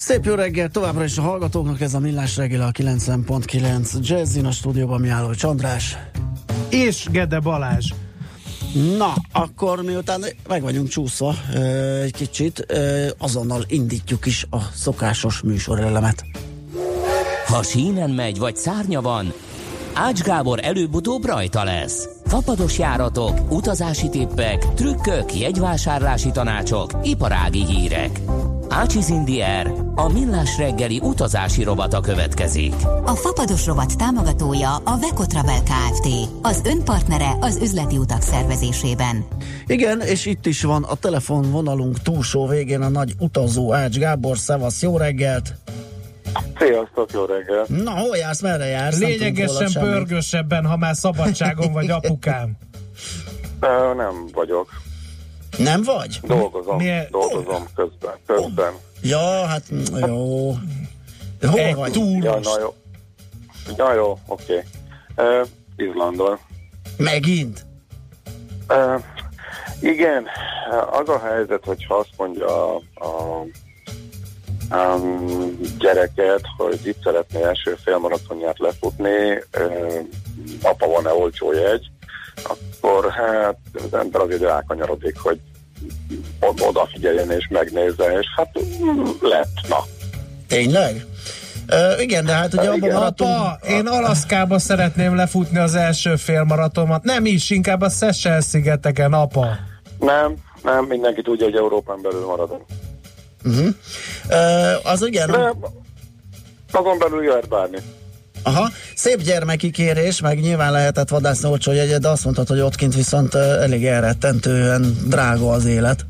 Szép jó reggel továbbra is a hallgatóknak, ez a Millás reggel a 90.9 Jazzin a stúdióban mi álló Csandrás. És Gede Balázs. Na, akkor miután meg vagyunk csúszva egy kicsit, azonnal indítjuk is a szokásos műsorelemet. Ha sínen megy, vagy szárnya van, Ács Gábor előbb-utóbb rajta lesz. Fapados járatok, utazási tippek, trükkök, jegyvásárlási tanácsok, iparági hírek. Ácsiz Indier, a millás reggeli utazási rovata következik. A Fapados rovat támogatója a Vekotravel Kft. Az önpartnere az üzleti utak szervezésében. Igen, és itt is van a telefonvonalunk túlsó végén a nagy utazó Ács Gábor. Szevasz, jó reggelt! Sziasztok, jó reggel! Na, hol jársz, merre jársz? Lényegesen pörgősebben, ha már szabadságon vagy apukám. Uh, nem vagyok. Nem vagy? Dolgozom, Milyen? dolgozom közben. közben. Ja, hát jó. Hol Egy vagy? túlos. Ja, na jó. Ja, jó, oké. Okay. Uh, Izlandon. Megint? Uh, igen, az a helyzet, hogyha azt mondja a, a um, gyereket, hogy itt szeretné első félmaratonját lefutni, apa van-e olcsó jegy, akkor hát az ember azért rákanyarodik, hogy odafigyeljen és megnézze, és hát lett, na. Tényleg? Uh, igen, de hát ugye abban maradtunk... Apa, én Alaszkába szeretném lefutni az első félmaratomat. Nem is, inkább a Seychelles szigeteken, apa. Nem, nem, mindenki tudja, hogy Európán belül maradunk. Uh-huh. Uh, az igen... De azon belül jöhet bármi. Aha, szép gyermeki kérés, meg nyilván lehetett vadászni olcsó jegyet, de azt mondtad, hogy ott kint viszont elég elrettentően drága az élet.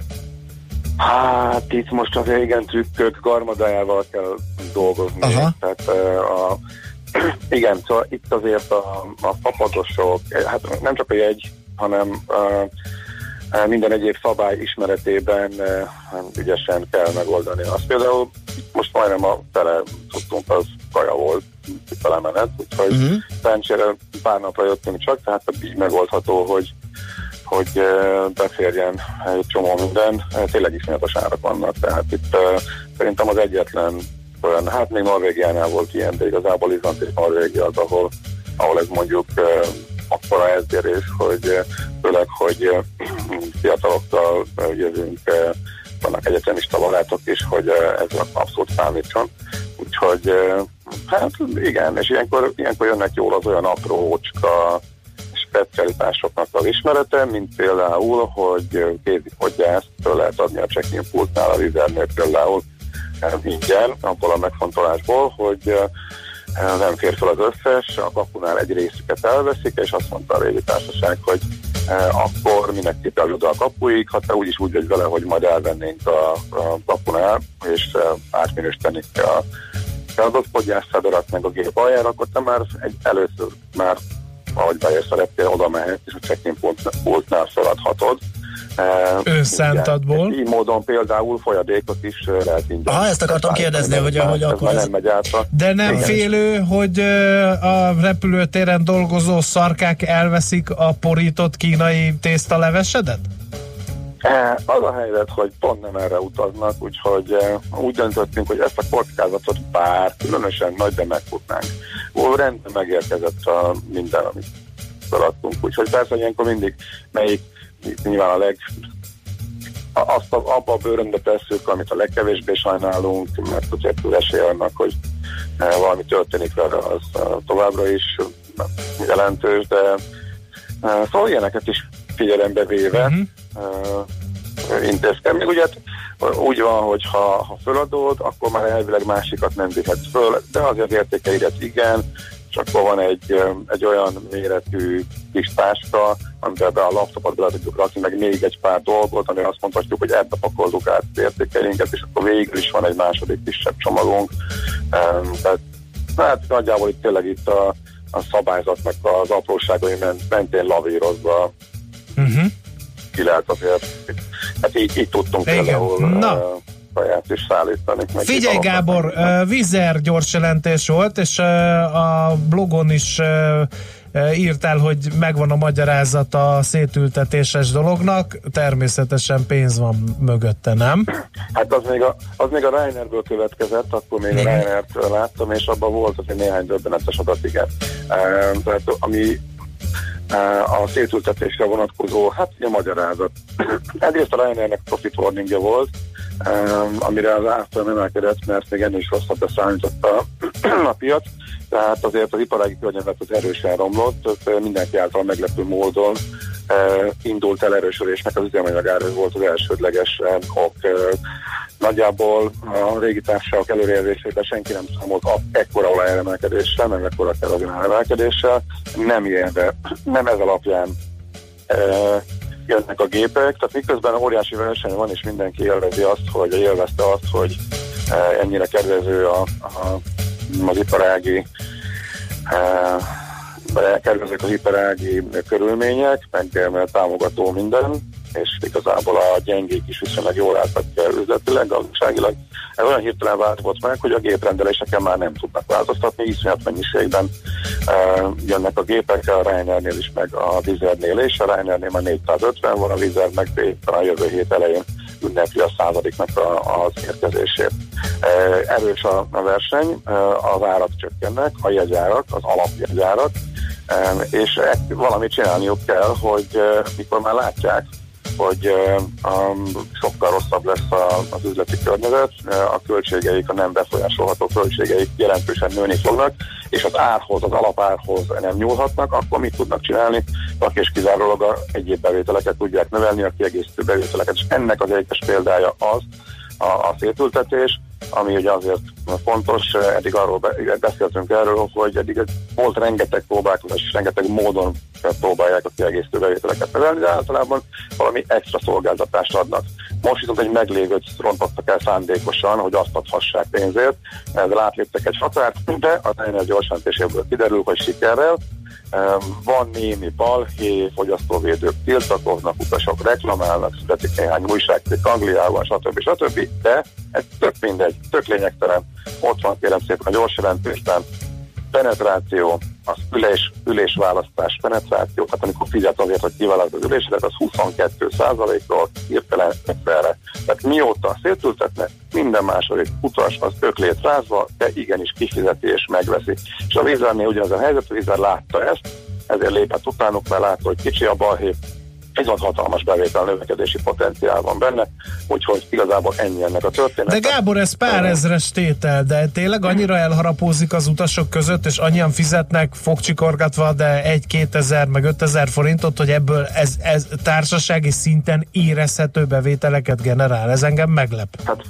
Hát itt most az igen trükkök garmadájával kell dolgozni. Aha. Tehát a, igen, szóval itt azért a, a papadosok, hát nem csak a jegy, hanem uh, minden egyéb szabály ismeretében uh, ügyesen kell megoldani. Azt például most majdnem a tele tudtunk, az kaja volt felemenet, úgyhogy uh-huh. szerencsére pár napra jöttünk csak, tehát így megoldható, hogy hogy beférjen egy csomó minden. Tényleg iszonyatos árak vannak, tehát itt szerintem az egyetlen olyan, hát még Norvégiánál volt ilyen, de igazából Izland és Norvégia az, ahol, ahol ez mondjuk akkora eltérés, hogy főleg, hogy fiatalokkal jövünk, vannak egyetemista barátok is, hogy ez abszolút számítson. Úgyhogy hát igen, és ilyenkor, ilyenkor jönnek jól az olyan apró ócska specialitásoknak az ismerete, mint például, hogy kézifoggyászt lehet adni a check-in pultnál, a vizernél például ingyen, abból a megfontolásból, hogy nem fér fel az összes, a kapunál egy részüket elveszik, és azt mondta a régi társaság, hogy akkor minek kitel oda a kapuig, ha te úgyis úgy vagy vele, hogy majd elvennénk a, a kapunál, és átminősítenénk a feladott fogyászfederat meg a gép aljára, akkor te már egy, először már ahogy bejössz szeretnél, oda mehet, és a check-in pultnál feladhatod. Önszántadból. Így módon például folyadékot is lehet ingyen. Ha ezt akartam kérdezni, hogy, hogy akkor ez... Nem megy át a... De nem Igen. félő, hogy a repülőtéren dolgozó szarkák elveszik a porított kínai tésztalevesedet? Az a helyzet, hogy pont nem erre utaznak, úgyhogy úgy döntöttünk, hogy ezt a kockázatot bár különösen nagy, de megfutnánk. Rendben megérkezett a minden, amit feladtunk. Úgyhogy persze ilyenkor mindig melyik nyilván a leg azt a, abba a bőrönbe tesszük, amit a legkevésbé sajnálunk, mert azért az esély annak, hogy valami történik vele, az továbbra is jelentős, de szóval ilyeneket is figyelembe véve uh-huh. intézkedni. Még ugye hát úgy van, hogy ha, ha föladod, akkor már elvileg másikat nem vihetsz föl, de azért értékeidet igen, és akkor van egy, egy olyan méretű kis táska, amiben be a laptopot bele tudjuk rakni, meg még egy pár dolgot, ami azt mondhatjuk, hogy ebbe pakoljuk át az értékeinket, és akkor végül is van egy második kisebb csomagunk. Tehát Hát nagyjából itt tényleg itt a, a szabályzatnak az apróságai mentén lavírozva uh-huh. ki lehet azért, hát így, így tudtunk Igen. például Na. Kaját is szállítani. Figyelj Gábor, Vizer gyors jelentés volt, és a blogon is írtál, hogy megvan a magyarázat a szétültetéses dolognak, természetesen pénz van mögötte, nem? Hát az még a, az még a Reinerből következett, akkor még a Reinert láttam, és abban volt azért néhány döbbenetes adat, igen. Tehát ami a szétültetésre vonatkozó, hát ugye magyarázat. Egyrészt a Reinernek profit warningja volt, amire az árfolyam emelkedett, mert még ennél is rosszabb beszállította a piac tehát azért az iparági környezet az erősen romlott, mindenki által meglepő módon indult el erősödésnek az üzemanyagára, volt az elsődleges ok. Nagyjából a régi társaságok előrejelzésében senki nem számolt ekkora olajemelkedéssel, meg ekkora kerozin emelkedéssel. Nem ilyen, de nem ez alapján jönnek a gépek, tehát miközben óriási verseny van, és mindenki élvezi azt, hogy élvezte azt, hogy ennyire kedvező a, a az iparági kerülnek az iparági körülmények, meg támogató minden, és igazából a gyengék is viszonylag jól álltak üzletileg, gazdaságilag. Ez olyan hirtelen változott meg, hogy a géprendeléseken már nem tudnak változtatni, iszonyat mennyiségben uh, jönnek a gépek, a Reinernél is, meg a Vizernél és a Reinernél már 450 van, a Vizer meg éppen a jövő hét elején ünnepli a századiknak a, az érkezését. Erős a, a verseny, az árak csökkennek, a jegyárak, az alapjegyárak, és valamit csinálniuk kell, hogy mikor már látják, hogy um, sokkal rosszabb lesz a, az üzleti környezet, a költségeik, a nem befolyásolható költségeik jelentősen nőni fognak, és az árhoz, az alapárhoz nem nyúlhatnak, akkor mit tudnak csinálni? Csak és kizárólag a egyéb bevételeket tudják növelni, a kiegészítő bevételeket, és ennek az egyes példája az, a, a szétültetés, ami ugye azért fontos, eddig arról beszéltünk erről, hogy eddig volt rengeteg próbálkozás, és rengeteg módon próbálják a kiegészítő bevételeket növelni, de általában valami extra szolgáltatást adnak. Most viszont egy meglévőt rontottak el szándékosan, hogy azt adhassák pénzért, ezzel átléptek egy határt, de a Reiner gyorsantéséből kiderül, hogy sikerrel, van némi balhé, fogyasztóvédők tiltakoznak, utasok reklamálnak, születik néhány újságcikk Angliában, stb. stb. De ez tök mindegy, tök lényegtelen. Ott van kérem szépen a gyors jelentésben, penetráció, az ülés, ülésválasztás penetráció, tehát amikor fizet azért, hogy kiválaszt az ülésedet, az 22 ról hirtelen egyszerre. Tehát mióta szétültetnek, minden második utas az öklét rázva, de igenis kifizeti és megveszi. És a vízernél ugyanaz a helyzet, a vízer látta ezt, ezért lépett utánuk, mert látta, hogy kicsi a balhé, egy hatalmas bevétel növekedési potenciál van benne, úgyhogy igazából ennyi ennek a történet. De Gábor, ez pár ezres tétel, de tényleg annyira elharapózik az utasok között, és annyian fizetnek fogcsikorgatva, de egy-két ezer, meg ötezer forintot, hogy ebből ez, ez társasági szinten érezhető bevételeket generál. Ez engem meglep. Hát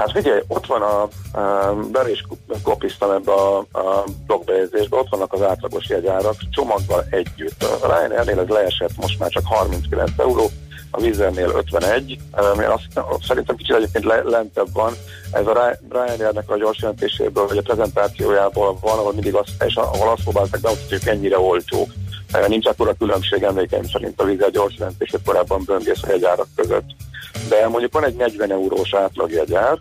Hát figyelj, ott van a, a bele is kopiztam ebbe a, a blogbejegyzésbe, ott vannak az átlagos jegyárak, csomaggal együtt. A Ryanairnél ez leesett most már csak 39 euró, a Vizernél 51, ami azt, szerintem kicsit egyébként le, lentebb van. Ez a Ryanairnek a gyors jelentéséből, vagy a prezentációjából van, ahol mindig az, és ahol azt próbáltak bemutatni, hogy ennyire olcsók. Nincs akkora különbség emlékeim szerint a Vizer gyors jelentését korábban böngész a jegyárak között de mondjuk van egy 40 eurós átlagjegyár,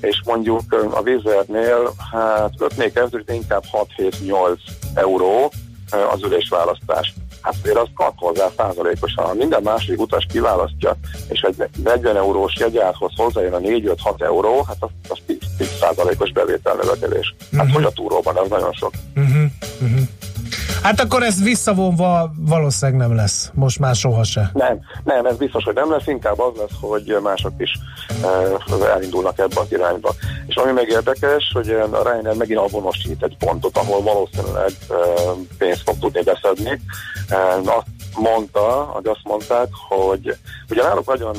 és mondjuk a Vizernél hát 5-nél kezdődik, inkább 6-7-8 euró az ülésválasztás. Hát azért azt kap hozzá százalékosan. Ha minden másik utas kiválasztja, és egy 40 eurós jegyárhoz hozzájön a 4-5-6 euró, hát az, az 10, 10 százalékos bevételnövekedés. Hát uh-huh. hogy a túróban, az nagyon sok. Uh-huh. Uh-huh. Hát akkor ez visszavonva valószínűleg nem lesz, most már sohasem. Nem, nem, ez biztos, hogy nem lesz, inkább az lesz, hogy mások is uh, elindulnak ebbe az irányba. És ami még érdekes, hogy a Reiner megint avonosít egy pontot, ahol valószínűleg uh, pénzt fog tudni beszedni. Azt mondta, hogy azt mondták, hogy ugye náluk nagyon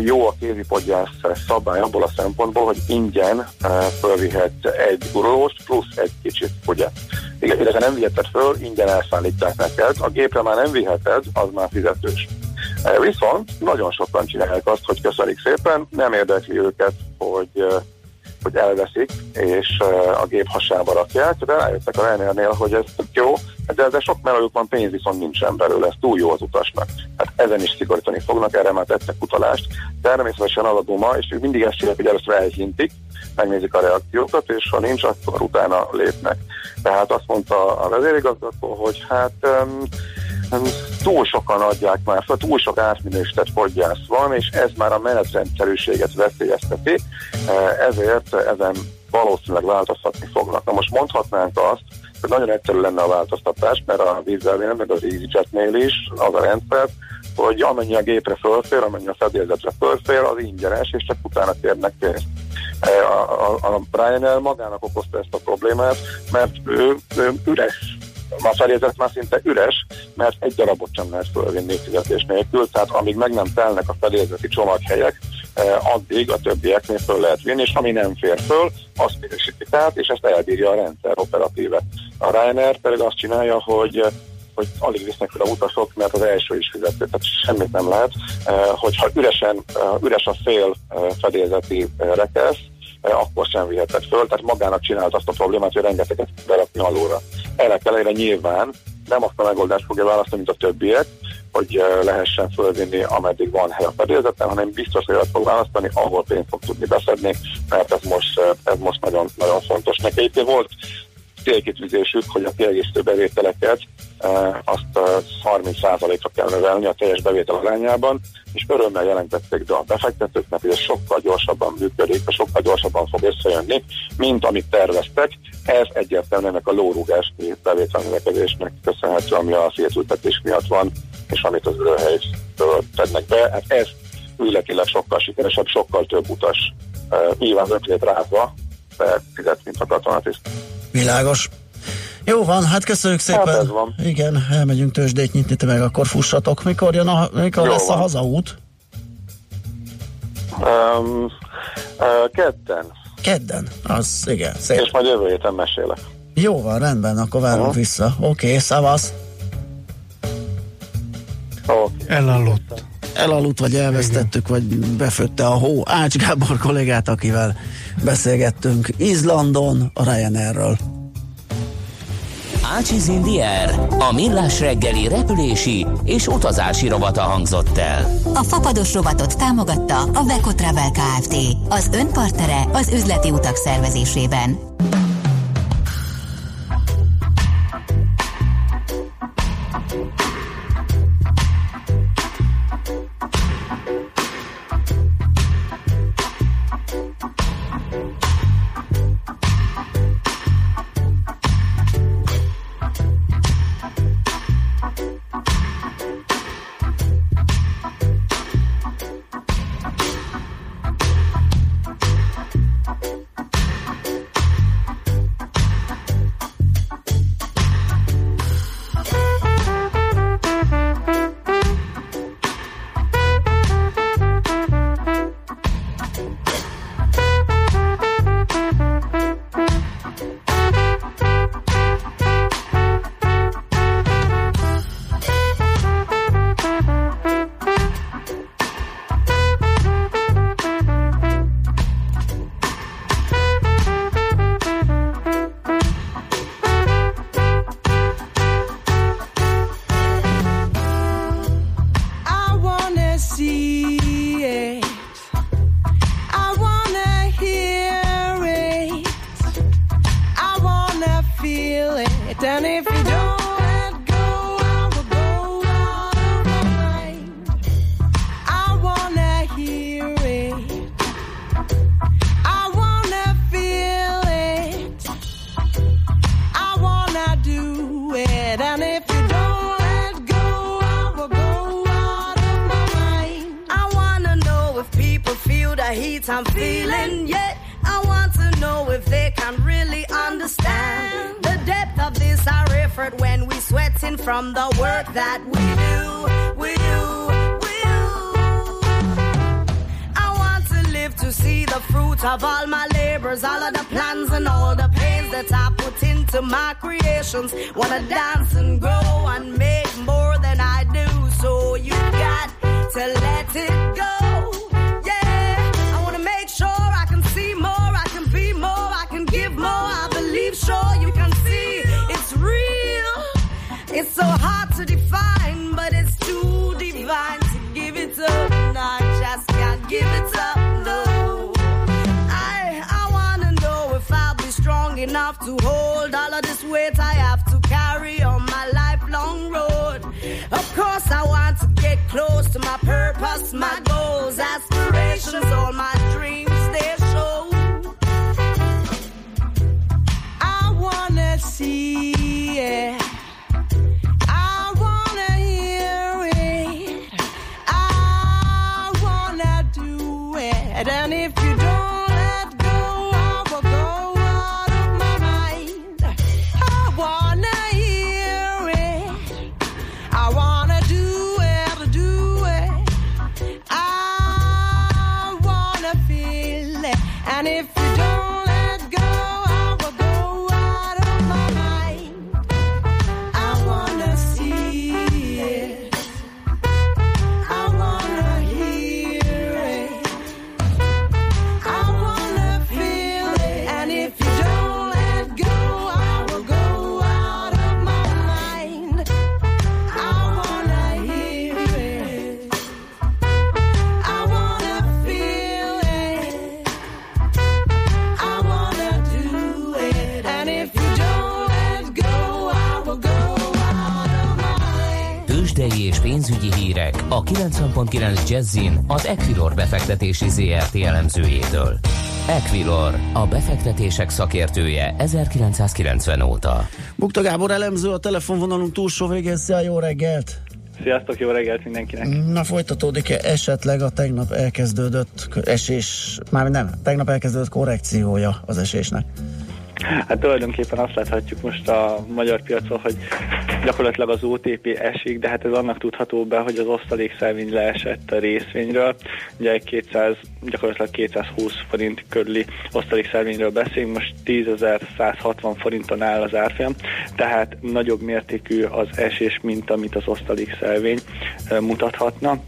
jó a kézipodgyász szabály abból a szempontból, hogy ingyen fölvihet egy gurulóst plusz egy kicsit, ugye? Igen, illetve nem viheted föl, ingyen elszállítják neked. A gépre már nem viheted, az már fizetős. Viszont nagyon sokan csinálják azt, hogy köszönik szépen, nem érdekli őket, hogy hogy elveszik, és a gép hasába rakják, de rájöttek a Ryanairnél, hogy ez jó, de, de sok melójuk van, pénz viszont nincsen belőle, ez túl jó az utasnak. Hát ezen is szigorítani fognak, erre már tettek utalást. Természetesen az a és ők mindig ezt csinálják, hogy először elhintik, megnézik a reakciókat, és ha nincs, akkor utána lépnek. Tehát azt mondta a vezérigazgató, hogy hát um, túl sokan adják már fel, túl sok átminősített fogyász van, és ez már a menetrendszerűséget veszélyezteti, ezért ezen valószínűleg változtatni fognak. Na most mondhatnánk azt, hogy nagyon egyszerű lenne a változtatás, mert a vízzelvénem, meg az EasyJetnél is az a rendszer, hogy amennyi a gépre fölfér, amennyi a fedélzetre fölfér, az ingyenes, és csak utána kérnek pénzt. A, a, a Ryanair magának okozta ezt a problémát, mert ő, ő üres a felézet már szinte üres, mert egy darabot sem lehet fölvinni fizetés nélkül, tehát amíg meg nem telnek a felézeti csomaghelyek, eh, addig a többieknél föl lehet vinni, és ami nem fér föl, azt minősítik át, és ezt elbírja a rendszer operatíve. A Ryanair pedig azt csinálja, hogy hogy alig visznek fel a utasok, mert az első is fizető, tehát semmit nem lehet. Eh, hogyha üresen, üres a fél fedélzeti rekesz, akkor sem vihetett föl, tehát magának csinált azt a problémát, hogy rengeteget berakni alóra. Ennek ellenére nyilván nem azt a megoldást fogja választani, mint a többiek, hogy lehessen fölvinni, ameddig van hely a fedélzeten, hanem biztos, hogy azt fog választani, ahol pénzt fog tudni beszedni, mert ez most, ez most nagyon, nagyon fontos. Neki volt célkitűzésük, hogy a kiegészítő bevételeket azt 30%-ra kell növelni a teljes bevétel arányában, és örömmel jelentették be a befektetőknek, hogy ez sokkal gyorsabban működik, sokkal gyorsabban fog összejönni, mint amit terveztek. Ez egyértelműen ennek a lórugásni bevételnövekedésnek köszönhető, ami a szétültetés miatt van, és amit az ülőhelytől tednek be. Hát ez ületileg sokkal sikeresebb, sokkal több utas nyilván ötlét rázva, de fizet, mint a katonatiszt. Világos. Jó van, hát köszönjük szépen. Hát ez van. Igen, elmegyünk tőzsdét nyitni, te meg akkor fussatok. Mikor, jön a, mikor Jó lesz van. a hazaút? Um, uh, kedden. Kedden, az igen, szép. És majd jövő héten mesélek. Jó van, rendben, akkor várunk uh-huh. vissza. Oké, okay, szavasz. Okay. Elaludt. Elaludt, vagy elvesztettük, vagy befötte a hó. Ács Gábor kollégát, akivel beszélgettünk Izlandon, a Ryanairről. Ácsiz Indier, a millás reggeli repülési és utazási rovata hangzott el. A fapados rovatot támogatta a Beko Travel Kft. Az önpartere az üzleti utak szervezésében. To hold all of this weight I have to carry on my lifelong road. Of course, I want to get close to my purpose, my goals, aspirations, all my 90.9 Jazzin az Equilor befektetési ZRT elemzőjétől. Equilor, a befektetések szakértője 1990 óta. Bukta Gábor elemző a telefonvonalunk túlsó végén. Szia, jó reggelt! Sziasztok, jó reggelt mindenkinek! Na folytatódik-e esetleg a tegnap elkezdődött esés, már nem, tegnap elkezdődött korrekciója az esésnek? Hát tulajdonképpen azt láthatjuk most a magyar piacon, hogy gyakorlatilag az OTP esik, de hát ez annak tudható be, hogy az osztalékszelvény leesett a részvényről. Ugye 200, gyakorlatilag 220 forint körüli osztalékszelvényről beszélünk, most 10.160 forinton áll az árfolyam, tehát nagyobb mértékű az esés, mint amit az osztalékszelvény mutathatna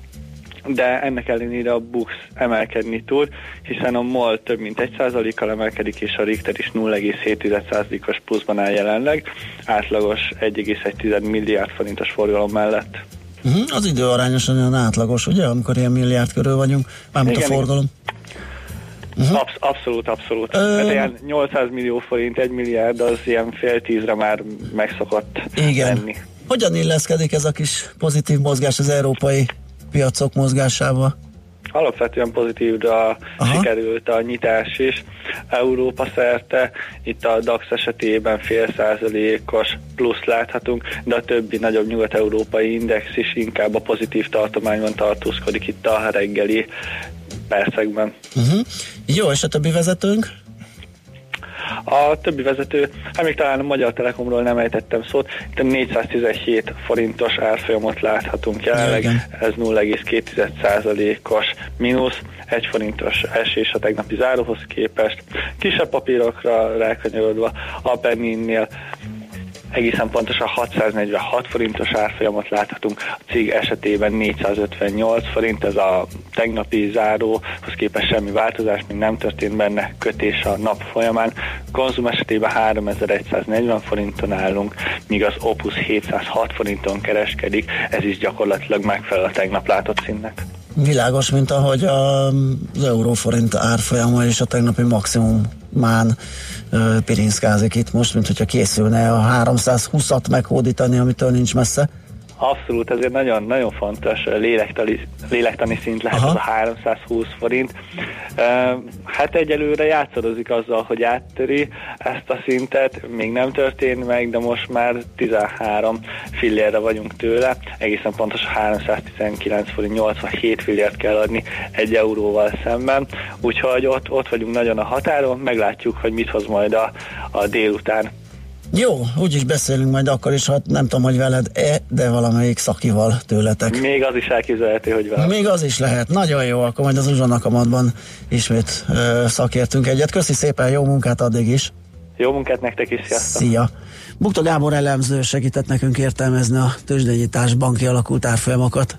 de ennek ellenére a Bux emelkedni tud, hiszen a MOL több mint 1%-kal emelkedik, és a Richter is 0,7%-os pluszban áll jelenleg, átlagos 1,1 milliárd forintos forgalom mellett. Uh-huh, az idő arányosan olyan átlagos, ugye, amikor ilyen milliárd körül vagyunk, mármint Igen, a forgalom. Uh-huh. Absz- abszolút, abszolút. Ö- Hát ilyen 800 millió forint, 1 milliárd, az ilyen fél tízre már megszokott Igen. lenni. Hogyan illeszkedik ez a kis pozitív mozgás az európai piacok mozgásával? Alapvetően pozitívra Aha. sikerült a nyitás is. Európa szerte, itt a DAX esetében fél százalékos plusz láthatunk, de a többi nagyobb nyugat-európai index is inkább a pozitív tartományban tartózkodik itt a reggeli percekben. Uh-huh. Jó, és a többi vezetőnk? A többi vezető, hát még talán a Magyar Telekomról nem ejtettem szót, itt a 417 forintos árfolyamot láthatunk jelenleg, Igen. ez 0,2%-os mínusz, egy forintos esés a tegnapi záróhoz képest. Kisebb papírokra rákanyarodva, a Penninnél egészen pontosan 646 forintos árfolyamot láthatunk, a cég esetében 458 forint, ez a tegnapi záróhoz képest semmi változás, még nem történt benne kötés a nap folyamán. Konzum esetében 3140 forinton állunk, míg az Opus 706 forinton kereskedik, ez is gyakorlatilag megfelel a tegnap látott színnek. Világos, mint ahogy a, az euróforint árfolyama és a tegnapi maximumán ö, pirinszkázik itt most, mint hogyha készülne a 320-at meghódítani, amitől nincs messze. Abszolút, ezért nagyon, nagyon fontos lélektani, lélektani szint lehet Aha. az a 320 forint. Ö, Hát egyelőre játszadozik azzal, hogy áttöri ezt a szintet, még nem történt meg, de most már 13 fillérre vagyunk tőle, egészen pontosan 319 forint 87 fillért kell adni egy euróval szemben, úgyhogy ott, ott vagyunk nagyon a határon, meglátjuk, hogy mit hoz majd a, a délután. Jó, úgyis beszélünk majd akkor is, ha nem tudom, hogy veled-e, de valamelyik szakival tőletek. Még az is elképzelhető, hogy velem. Még az is lehet. Nagyon jó, akkor majd az uzsonakamadban ismét ö, szakértünk egyet. Köszi szépen, jó munkát addig is. Jó munkát nektek is, sziasztok! Szia! Bukta Gábor elemző segített nekünk értelmezni a tőzsdenyítás banki alakult árfolyamokat.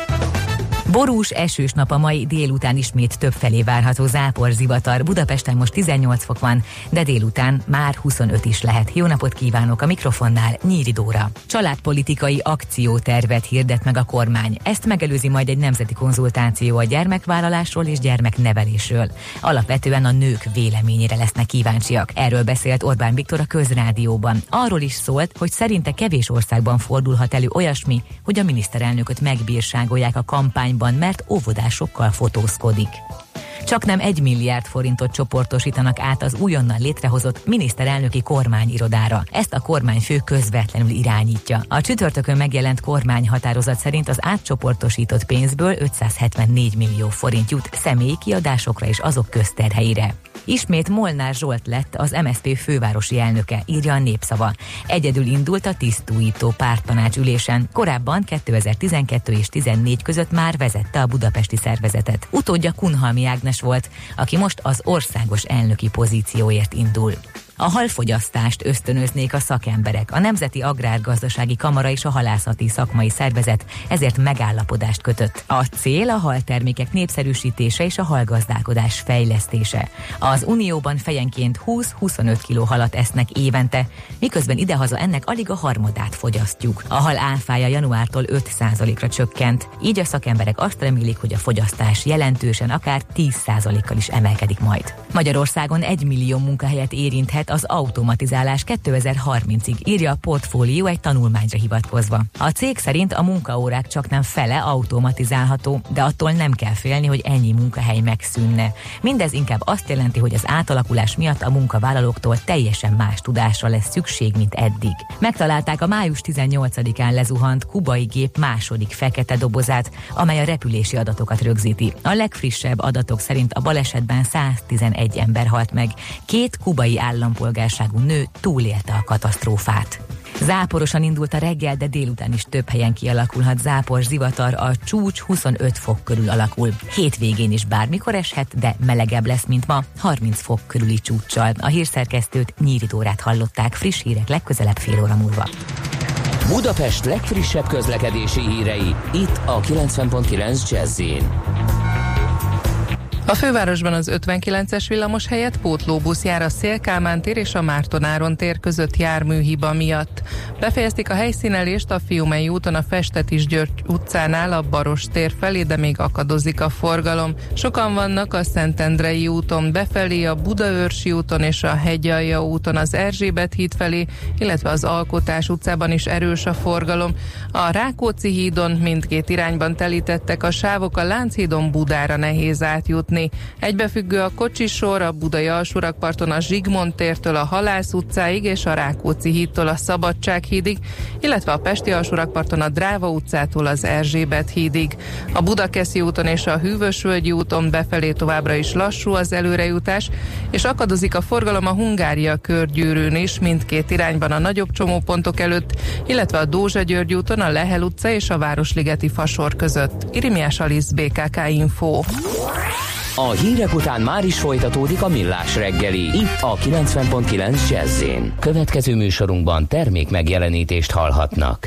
Borús, esős nap a mai délután ismét több felé várható zápor, zivatar. Budapesten most 18 fok van, de délután már 25 is lehet. Jó napot kívánok a mikrofonnál, Nyíri Dóra. Családpolitikai akciótervet hirdet meg a kormány. Ezt megelőzi majd egy nemzeti konzultáció a gyermekvállalásról és gyermeknevelésről. Alapvetően a nők véleményére lesznek kíváncsiak. Erről beszélt Orbán Viktor a közrádióban. Arról is szólt, hogy szerinte kevés országban fordulhat elő olyasmi, hogy a miniszterelnököt megbírságolják a kampány kampányban, mert óvodásokkal fotózkodik. Csak nem egy milliárd forintot csoportosítanak át az újonnan létrehozott miniszterelnöki kormányirodára. Ezt a kormányfő közvetlenül irányítja. A csütörtökön megjelent kormányhatározat szerint az átcsoportosított pénzből 574 millió forint jut személyi kiadásokra és azok közterheire. Ismét Molnár Zsolt lett az MSZP fővárosi elnöke, írja a népszava. Egyedül indult a tisztújító párttanács ülésen. Korábban 2012 és 14 között már vezette a budapesti szervezetet. Utódja Kunhalmi Ágnes volt, aki most az országos elnöki pozícióért indul. A halfogyasztást ösztönöznék a szakemberek. A Nemzeti Agrárgazdasági Kamara és a Halászati Szakmai Szervezet ezért megállapodást kötött. A cél a haltermékek népszerűsítése és a halgazdálkodás fejlesztése. Az Unióban fejenként 20-25 kg halat esznek évente, miközben idehaza ennek alig a harmadát fogyasztjuk. A hal áfája januártól 5%-ra csökkent, így a szakemberek azt remélik, hogy a fogyasztás jelentősen akár 10%-kal is emelkedik majd. Magyarországon 1 millió munkahelyet érinthet az automatizálás 2030-ig, írja a portfólió egy tanulmányra hivatkozva. A cég szerint a munkaórák csak nem fele automatizálható, de attól nem kell félni, hogy ennyi munkahely megszűnne. Mindez inkább azt jelenti, hogy az átalakulás miatt a munkavállalóktól teljesen más tudásra lesz szükség, mint eddig. Megtalálták a május 18-án lezuhant kubai gép második fekete dobozát, amely a repülési adatokat rögzíti. A legfrissebb adatok szerint a balesetben 111 ember halt meg. Két kubai állampolgár állampolgárságú nő túlélte a katasztrófát. Záporosan indult a reggel, de délután is több helyen kialakulhat zápor, zivatar, a csúcs 25 fok körül alakul. Hétvégén is bármikor eshet, de melegebb lesz, mint ma, 30 fok körüli csúccsal. A hírszerkesztőt Nyíri Dórát hallották, friss hírek legközelebb fél óra múlva. Budapest legfrissebb közlekedési hírei, itt a 90.9 jazz a fővárosban az 59-es villamos helyett pótlóbusz jár a Szélkámán tér és a Mártonáron tér között járműhiba miatt. Befejezték a helyszínelést a Fiumei úton a Festetis György utcánál a Baros tér felé, de még akadozik a forgalom. Sokan vannak a Szentendrei úton befelé, a Budaörsi úton és a Hegyalja úton az Erzsébet híd felé, illetve az Alkotás utcában is erős a forgalom. A Rákóczi hídon mindkét irányban telítettek a sávok, a Lánchídon Budára nehéz átjutni haladni. Egybefüggő a kocsisor a Budai alsórakparton a Zsigmond tértől a Halász utcáig és a Rákóczi hídtól a Szabadság hídig, illetve a Pesti alsórakparton a Dráva utcától az Erzsébet hídig. A Budakeszi úton és a Hűvösvölgyi úton befelé továbbra is lassú az előrejutás, és akadozik a forgalom a Hungária körgyűrűn is mindkét irányban a nagyobb csomópontok előtt, illetve a Dózsa György úton a Lehel utca és a Városligeti Fasor között. Irimiás Alisz BKK Info. A hírek után már is folytatódik a millás reggeli. Itt a 90.9 jazz Következő műsorunkban termék megjelenítést hallhatnak.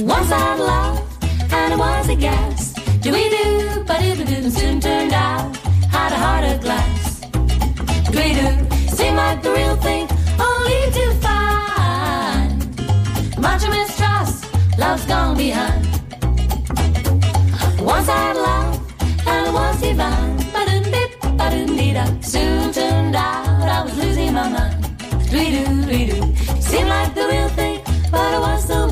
Once I loved and I was a guest Do we do, but it soon turned out. Had a heart of glass. Do we do, seemed like the real thing, only to find much of mistrust, love's gone behind. Once I had love, and it was divine. But dip, but da. Soon turned out I was losing my mind. Do we do, do we do, Seemed like the real thing, but I was so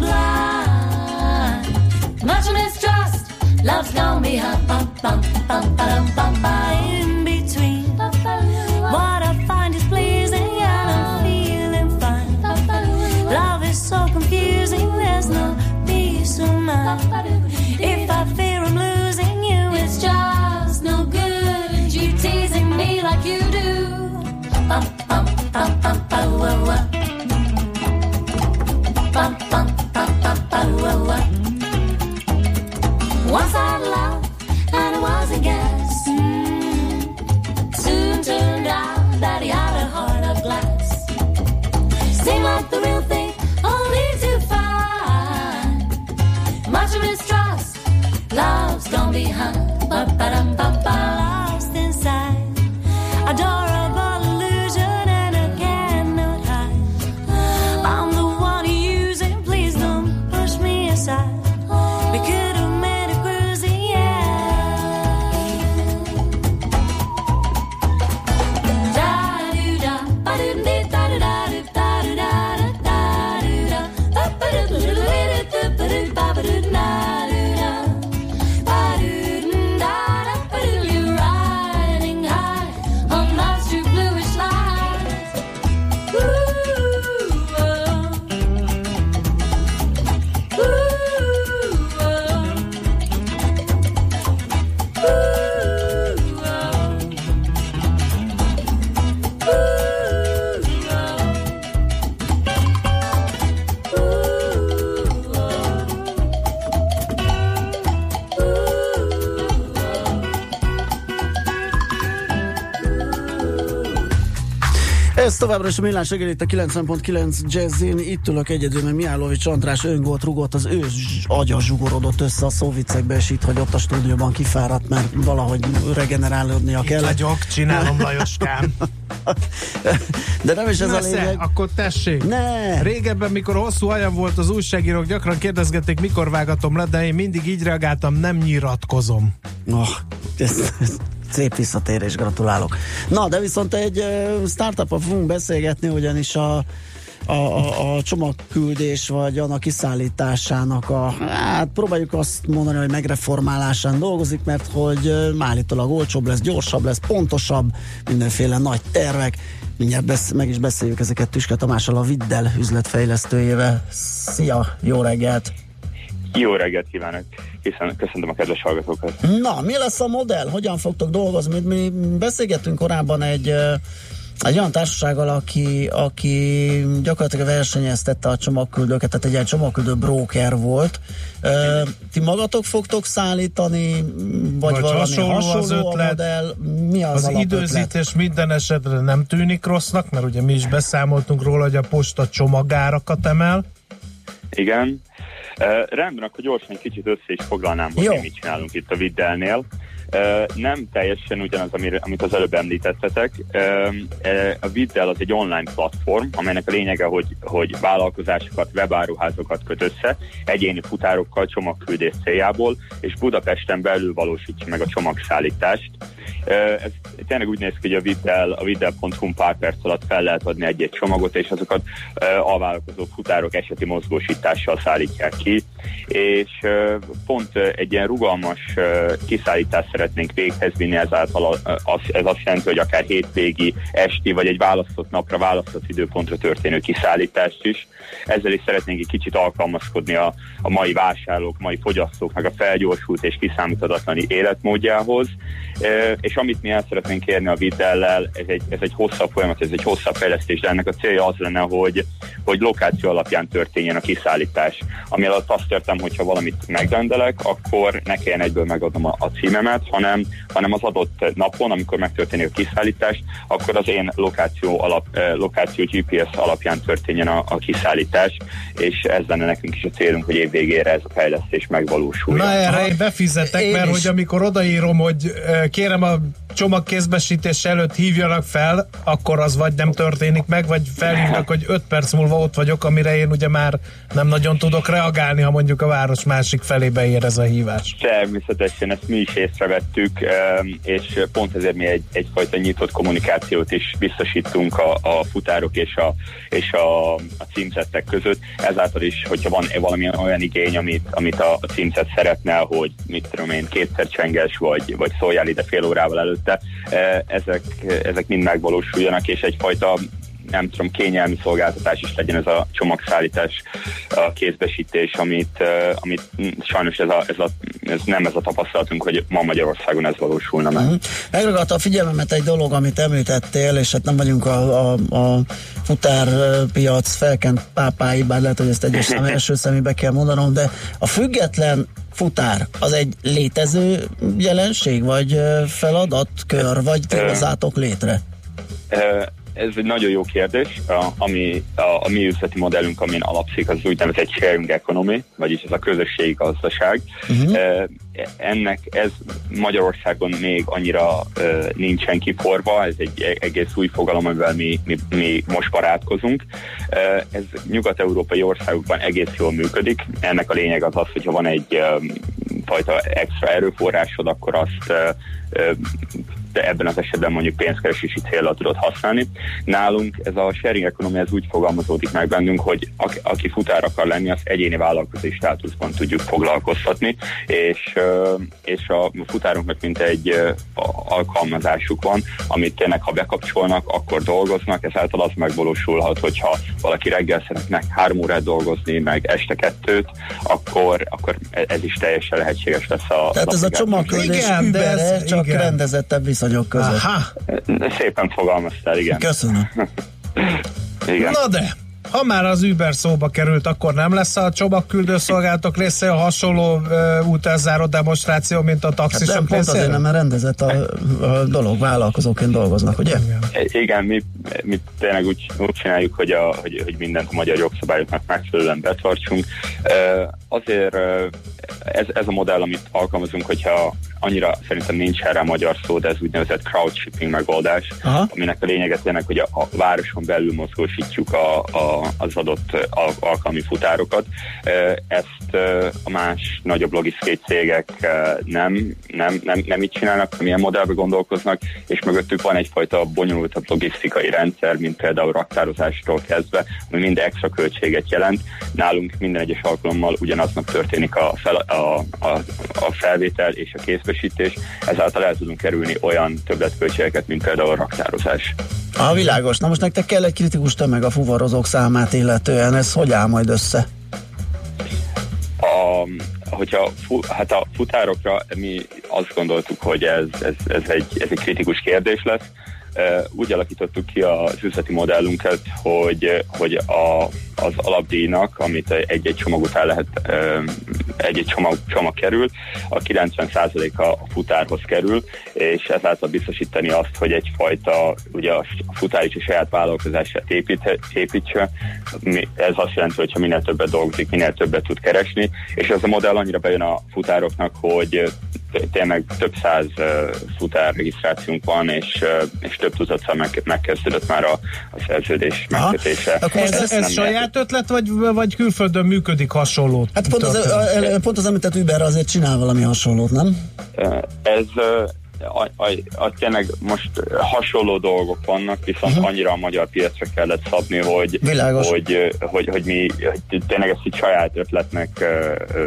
love's gone behind. Bum, bum, bum, ba-dum, bum, ba, in between. What I find is pleasing and I'm feeling fine. Love is so confusing, there's no peace of mind. If I fear I'm losing you, it's just no good. You teasing me like you do. Bum, bum, bum, bum, ba, wah, wah. Bum, bum, bum, bum, ba, wah, wah. 好。Ez továbbra is a millás reggel itt a 90.9 Jazzin. Itt ülök egyedül, mert Mihálovics András öngolt rugott, az ő agya zsugorodott össze a szóvicekbe, és itt hagyott a stúdióban kifáradt, mert valahogy regenerálódnia Itt kell. vagyok, csinálom Lajoskám. De nem is ez a Nesze, lényeg. akkor tessék. Ne! Régebben, mikor hosszú hajam volt, az újságírók gyakran kérdezgették, mikor vágatom le, de én mindig így reagáltam, nem nyilatkozom. Oh, ez, ez szép visszatérés, gratulálok. Na, de viszont egy uh, startup fogunk beszélgetni, ugyanis a a, a, a csomagküldés vagy annak kiszállításának a, hát próbáljuk azt mondani, hogy megreformálásán dolgozik, mert hogy állítólag olcsóbb lesz, gyorsabb lesz, pontosabb, mindenféle nagy tervek. Mindjárt besz, meg is beszéljük ezeket Tüske Tamással, a Viddel üzletfejlesztőjével. Szia, jó reggelt! Jó reggelt kívánok, hiszen köszöntöm a kedves hallgatókat. Na, mi lesz a modell? Hogyan fogtok dolgozni? Mi, beszélgettünk korábban egy, egy olyan társasággal, aki, aki gyakorlatilag versenyeztette a csomagküldőket, tehát egy ilyen csomagküldő broker volt. Ö, Ti magatok fogtok szállítani, vagy, Vagy valami hasonló hasonló, az a ötlet? modell? Mi az, Az időzítés minden esetre nem tűnik rossznak, mert ugye mi is beszámoltunk róla, hogy a posta csomagárakat emel. Igen. Rendben, akkor gyorsan egy kicsit össze is foglalnám, hogy mi mit csinálunk itt a Viddelnél. Nem teljesen ugyanaz, amit az előbb említettetek. A Viddel az egy online platform, amelynek a lényege, hogy, hogy vállalkozásokat, webáruházokat köt össze, egyéni futárokkal csomagküldés céljából, és Budapesten belül valósítja meg a csomagszállítást. Ez tényleg úgy néz ki, hogy a Viddel, a Viddel.hu pár perc alatt fel lehet adni egy-egy csomagot, és azokat a vállalkozó futárok eseti mozgósítással szállítják ki, és pont egy ilyen rugalmas kiszállítást szeretnénk véghez vinni, ezáltal ez azt jelenti, hogy akár hétvégi, esti, vagy egy választott napra, választott időpontra történő kiszállítást is. Ezzel is szeretnénk egy kicsit alkalmazkodni a, a mai vásárlók, mai fogyasztóknak a felgyorsult és kiszámíthatatlani életmódjához, és amit mi el szeretnénk kérni a Viddellel, ez egy, ez egy hosszabb folyamat, ez egy hosszabb fejlesztés, de ennek a célja az lenne, hogy, hogy lokáció alapján történjen a kiszállítás. Ami alatt azt értem, hogyha valamit megrendelek, akkor ne kelljen egyből megadnom a, a címemet, hanem, hanem az adott napon, amikor megtörténik a kiszállítás, akkor az én lokáció, alap, lokáció GPS alapján történjen a, a kiszállítás, és ez lenne nekünk is a célunk, hogy év végére ez a fejlesztés megvalósuljon. Na erre én befizetek, Én mert is. hogy amikor odaírom, hogy kérem a Um. Csomagkézbesítés előtt hívjanak fel, akkor az vagy nem történik meg, vagy felhívnak, hogy 5 perc múlva ott vagyok, amire én ugye már nem nagyon tudok reagálni, ha mondjuk a város másik felébe ér ez a hívás. Természetesen ezt mi is észrevettük, em, és pont ezért mi egy, egyfajta nyitott kommunikációt is biztosítunk a, a futárok és a, és a, a címzettek között. Ezáltal is, hogyha van valami olyan igény, amit, amit a, a címzet szeretne, hogy mit tudom én, kétszer csenges, vagy, vagy szóljál ide fél órával előtte, eh, ezek, ezek mind megvalósuljanak, és egyfajta nem tudom, kényelmi szolgáltatás is legyen ez a csomagszállítás, a kézbesítés, amit, eh, amit sajnos ez, a, ez, a, ez nem ez a tapasztalatunk, hogy ma Magyarországon ez valósulna meg. Uh-huh. Megragadta a figyelmemet egy dolog, amit említettél, és hát nem vagyunk a, a, a futárpiac felkent pápái, bár lehet, hogy ezt egyes szem első szemébe kell mondanom, de a független futár az egy létező jelenség, vagy ö, feladat, kör, vagy ti hozzátok létre? Ez egy nagyon jó kérdés, a, ami a, a mi üzleti modellünk, amin alapszik, az úgynevezett sharing economy, vagyis ez a közösségi gazdaság. Uh-huh. Ennek ez Magyarországon még annyira nincsen kiforva, ez egy e- egész új fogalom, amivel mi, mi, mi most barátkozunk. Ez nyugat-európai országokban egész jól működik. Ennek a lényeg az az, hogyha van egy ö, fajta extra erőforrásod, akkor azt de ebben az esetben mondjuk pénzkeresési célra tudod használni. Nálunk ez a sharing economy ez úgy fogalmazódik meg bennünk, hogy aki, aki futár akar lenni, az egyéni vállalkozói státuszban tudjuk foglalkoztatni, és, és a futárunknak mint egy alkalmazásuk van, amit tényleg, ha bekapcsolnak, akkor dolgoznak, ezáltal az megvalósulhat, hogyha valaki reggel szeretne három órát dolgozni, meg este kettőt, akkor, akkor ez is teljesen lehetséges lesz a Tehát ez a Igen, de ez- csak igen. rendezettebb viszonyok között. Aha, Szépen fogalmaztál, igen. Köszönöm. igen. na de, ha már az Uber szóba került, akkor nem lesz a csomagküldő szolgálatok részéről hasonló uh, útelzáró demonstráció, mint a Hát taxisok nem, pont azért részéről? nem, mert rendezett a, a dolog, vállalkozóként dolgoznak, ugye? Igen, mi, mi tényleg úgy, úgy csináljuk, hogy, a, hogy, hogy mindent a magyar jogszabályoknak megfelelően betartsunk. Ö, Azért ez, ez a modell, amit alkalmazunk, hogyha annyira szerintem nincs erre magyar szó, de ez úgynevezett crowdshipping megoldás, Aha. aminek a lényege tényleg, hogy a, a városon belül mozgósítjuk a, a, az adott al- alkalmi futárokat. Ezt a más nagyobb logisztikai cégek nem, nem, nem, nem így csinálnak, hanem ilyen modellbe gondolkoznak, és mögöttük van egyfajta bonyolultabb logisztikai rendszer, mint például raktározástól kezdve, ami mind extra költséget jelent. Nálunk minden egyes alkalommal ugyanaznap történik a, fel, a, a, a felvétel és a kézbesítés, ezáltal el tudunk kerülni olyan többletköltségeket, mint például a raktározás. A világos. Na most nektek kell egy kritikus tömeg a fuvarozók számát illetően, ez hogy áll majd össze? A, hogyha fu, hát a futárokra mi azt gondoltuk, hogy ez, ez, ez, egy, ez egy kritikus kérdés lesz. Úgy alakítottuk ki az üzleti modellünket, hogy, hogy a, az alapdíjnak, amit egy-egy csomag után lehet, egy-egy csomag, csomag kerül, a 90%-a a futárhoz kerül, és ezáltal biztosítani azt, hogy egyfajta, ugye a futár is a saját vállalkozását épít, építse. Ez azt jelenti, hogy ha minél többet dolgozik, minél többet tud keresni, és ez a modell annyira bejön a futároknak, hogy tényleg több száz futár regisztrációnk van, és, és több tucatszor meg, megkezdődött már a, a szerződés megkötése. Akkor Ez, ezt ez nem saját ötlet, vagy, vagy külföldön működik hasonló? Hát pont az, történet? a, pont az említett Uber azért csinál valami hasonlót, nem? Ez a, a, a, tényleg most hasonló dolgok vannak, viszont uh-huh. annyira a magyar piacra kellett szabni, hogy, Világos. hogy, hogy, hogy mi hogy tényleg ezt így saját ötletnek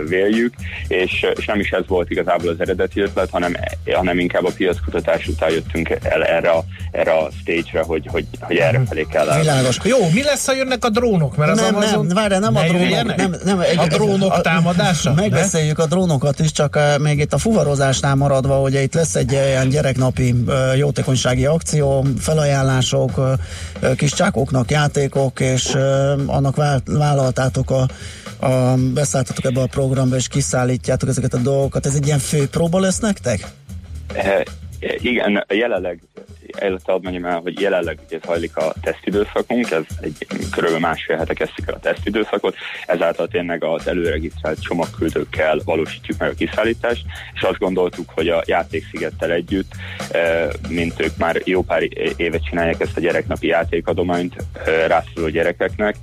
véljük, és, és nem is ez volt igazából az eredeti ötlet, hanem, hanem inkább a piackutatás után jöttünk el erre a, erre a stage-re, hogy, hogy, hogy erre felé kell el. Világos. Jó, mi lesz, ha jönnek a drónok? Mert az nem, Amazon... nem, várjál, nem a Ne drónok. Nem, nem, egy, a drónok a- támadása? Ne? Megbeszéljük a drónokat is, csak még itt a fuvarozásnál maradva, hogy itt lesz egy olyan gyereknapi jótékonysági akció, felajánlások, kis csákoknak játékok, és annak vál, vállaltátok a a, beszálltatok ebbe a programba, és kiszállítjátok ezeket a dolgokat. Ez egy ilyen fő próba lesz nektek? Eh, Igen, jelenleg illetve ad mondjam el, hogy jelenleg ugye zajlik a tesztidőszakunk, ez egy körülbelül másfél hete kezdtük el a tesztidőszakot, ezáltal tényleg az előregisztrált csomagküldőkkel valósítjuk meg a kiszállítást, és azt gondoltuk, hogy a játékszigettel együtt, mint ők már jó pár évet csinálják ezt a gyereknapi játékadományt rászülő gyerekeknek,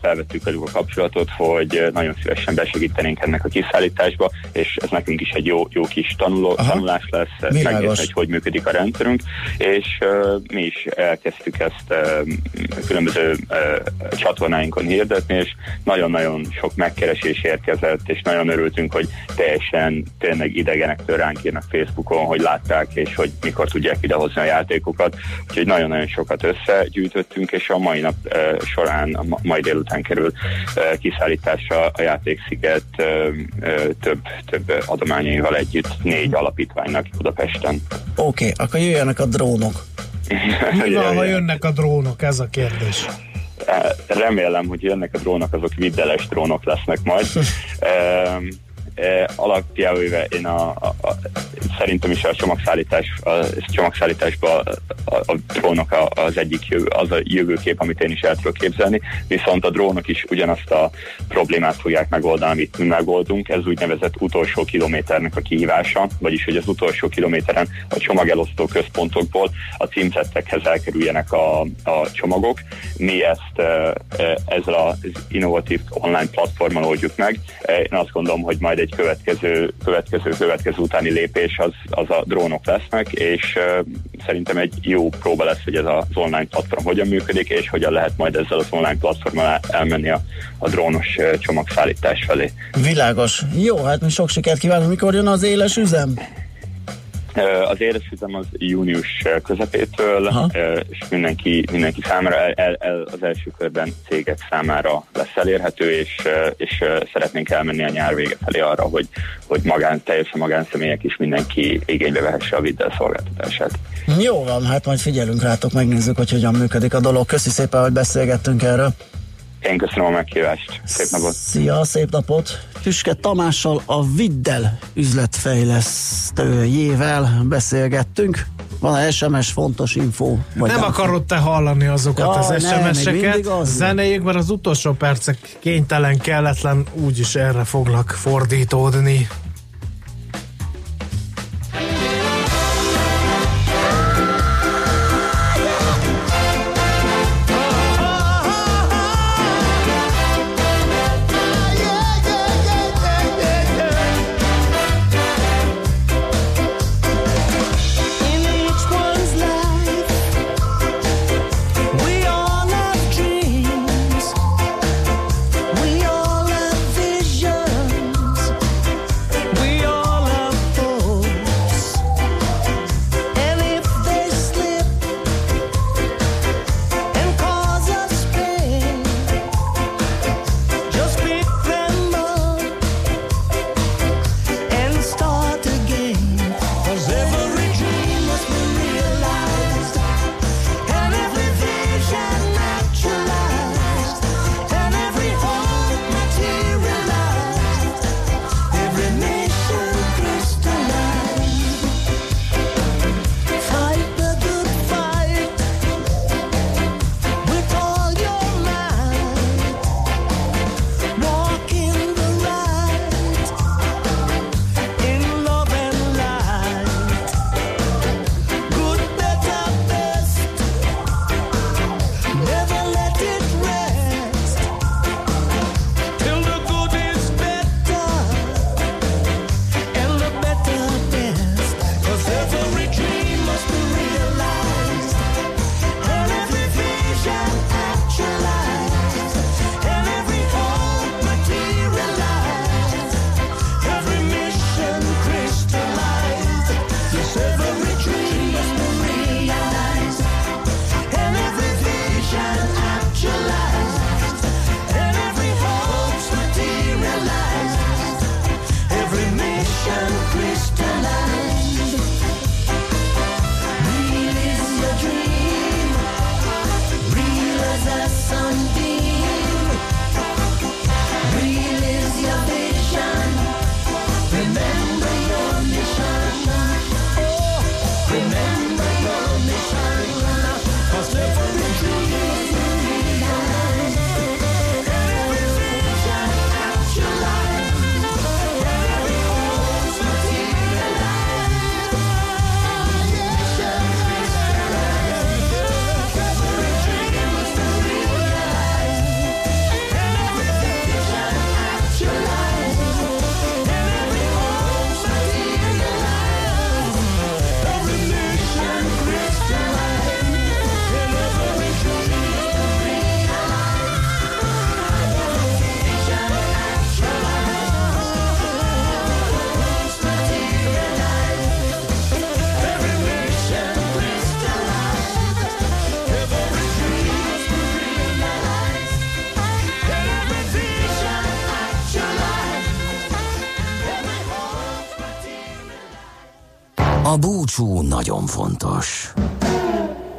felvettük velük a kapcsolatot, hogy nagyon szívesen besegítenénk ennek a kiszállításba, és ez nekünk is egy jó, jó kis tanuló, tanulás lesz, megnézni, hogy hogy működik a rendszerünk, és mi is elkezdtük ezt különböző uh, csatornáinkon hirdetni, és nagyon-nagyon sok megkeresés érkezett, és nagyon örültünk, hogy teljesen tényleg idegenektől ránk írnak Facebookon, hogy látták, és hogy mikor tudják idehozni a játékokat, úgyhogy nagyon-nagyon sokat összegyűjtöttünk, és a mai nap során, a mai délután kerül uh, kiszállításra a játéksziget uh, több, több adományaival együtt négy alapítványnak Budapesten. Oké, okay, akkor jöjjenek a drónok. Mi van, ha jönnek a drónok? Ez a kérdés. Remélem, hogy jönnek a drónok, azok viddeles drónok lesznek majd. alapjául én a, a, a, szerintem is a csomagszállítás, a, a csomagszállításban a, a drónok az egyik jövő, az a jövőkép, amit én is el tudok képzelni, viszont a drónok is ugyanazt a problémát fogják megoldani, amit mi megoldunk. Ez úgynevezett utolsó kilométernek a kihívása, vagyis hogy az utolsó kilométeren a csomagelosztó központokból a címzettekhez elkerüljenek a, a csomagok. Mi ezt ezzel az innovatív online platformon oldjuk meg. Én azt gondolom, hogy majd egy következő, következő, következő utáni lépés az, az a drónok lesznek, és uh, szerintem egy jó próba lesz, hogy ez az online platform hogyan működik, és hogyan lehet majd ezzel az online platformmal elmenni a, a drónos csomagszállítás felé. Világos. Jó, hát mi sok sikert kívánunk. Mikor jön az éles üzem? Az éresüzem az június közepétől, Aha. és mindenki, mindenki számára el, el, el, az első körben cégek számára lesz elérhető, és, és szeretnénk elmenni a nyár vége felé arra, hogy, hogy magán, teljesen magánszemélyek is mindenki igénybe vehesse a viddel szolgáltatását. Jó van, hát majd figyelünk rátok, megnézzük, hogy hogyan működik a dolog. Köszi szépen, hogy beszélgettünk erről. Én köszönöm a meghívást. Szép napot. Szia, szép napot. Tüske Tamással a Viddel üzletfejlesztőjével beszélgettünk. Van SMS fontos info? Vagy nem, nem akarod te hallani azokat Jaj, az SMS-eket. Zenéjük, mert az utolsó percek kénytelen, kelletlen úgyis erre foglak fordítódni. A búcsú nagyon fontos.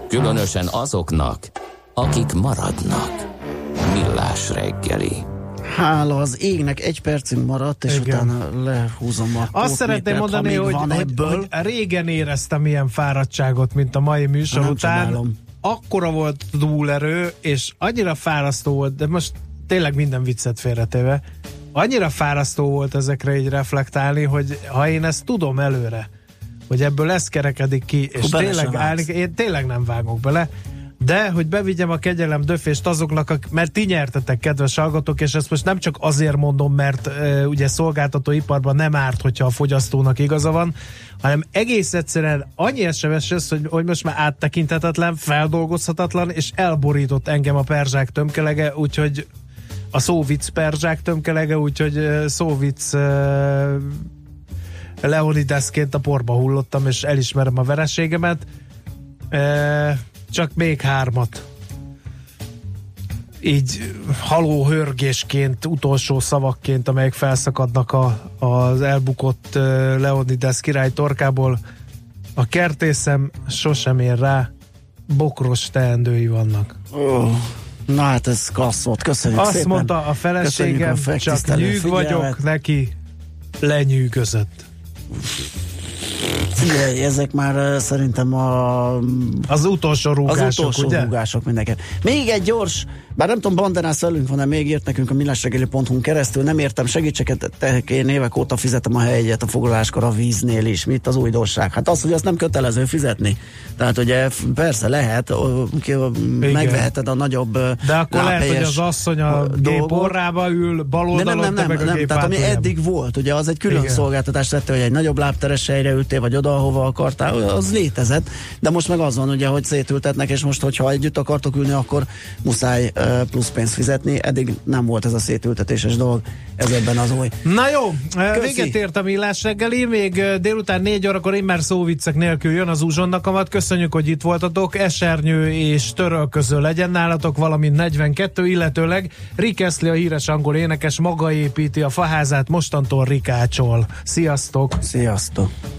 Különösen azoknak, akik maradnak. Millás reggeli. Hála az égnek egy percünk maradt, és Igen. utána lehúzom a Azt szeretném mondani, hogy, van hogy, ebből. hogy régen éreztem ilyen fáradtságot, mint a mai műsor Nem után. csodálom. Akkora volt a túlerő, és annyira fárasztó volt, de most tényleg minden viccet félretéve, annyira fárasztó volt ezekre így reflektálni, hogy ha én ezt tudom előre, hogy ebből ez kerekedik ki, és bele tényleg állni, én tényleg nem vágok bele, de hogy bevigyem a kegyelem döfést azoknak, mert ti nyertetek, kedves hallgatók, és ezt most nem csak azért mondom, mert e, ugye szolgáltatóiparban nem árt, hogyha a fogyasztónak igaza van, hanem egész egyszerűen annyi SMS ez, hogy, hogy most már áttekinthetetlen, feldolgozhatatlan, és elborított engem a perzsák tömkelege, úgyhogy a szóvic perzsák tömkelege, úgyhogy szóvic e, Leonidesként a porba hullottam, és elismerem a vereségemet. E, csak még hármat. Így haló hörgésként, utolsó szavakként, amelyek felszakadnak a, az elbukott Leonidas király torkából. A kertészem sosem ér rá, bokros teendői vannak. Ó, na hát ez klassz volt, köszönjük Azt szépen. mondta a feleségem, a csak nyűg figyelmet. vagyok, neki lenyűgözött. Thank you. Figyelj, ezek már szerintem a, Az utolsó rúgások, az utolsó ugye? rúgások mindenki. Még egy gyors, bár nem tudom, Banderász velünk van-e, még írt nekünk a millásregeli.hu keresztül, nem értem segítseket, te, én évek óta fizetem a helyet a foglaláskor a víznél is. Mit az újdonság? Hát az, hogy azt nem kötelező fizetni. Tehát ugye persze lehet, megveheted a nagyobb De akkor lehet, hogy az asszony a gép orrába ül, bal oldalon, nem, nem, nem, nem, gép tehát ami eddig volt, ugye az egy külön Igen. szolgáltatás tette, hogy egy nagyobb lábteres helyre ültél, vagy oda, ahova akartál, az létezett, de most meg az van ugye, hogy szétültetnek, és most, hogyha együtt akartok ülni, akkor muszáj plusz pénzt fizetni, eddig nem volt ez a szétültetéses dolog, ez ebben az új. Na jó, Köszi. véget ért a millás reggeli, még délután négy órakor én már szóviccek nélkül jön az uzsonnakamat. Köszönjük, hogy itt voltatok. Esernyő és törölköző legyen nálatok, valamint 42, illetőleg Rick Astley, a híres angol énekes, maga építi a faházát, mostantól rikácsol. Sziasztok! Sziasztok!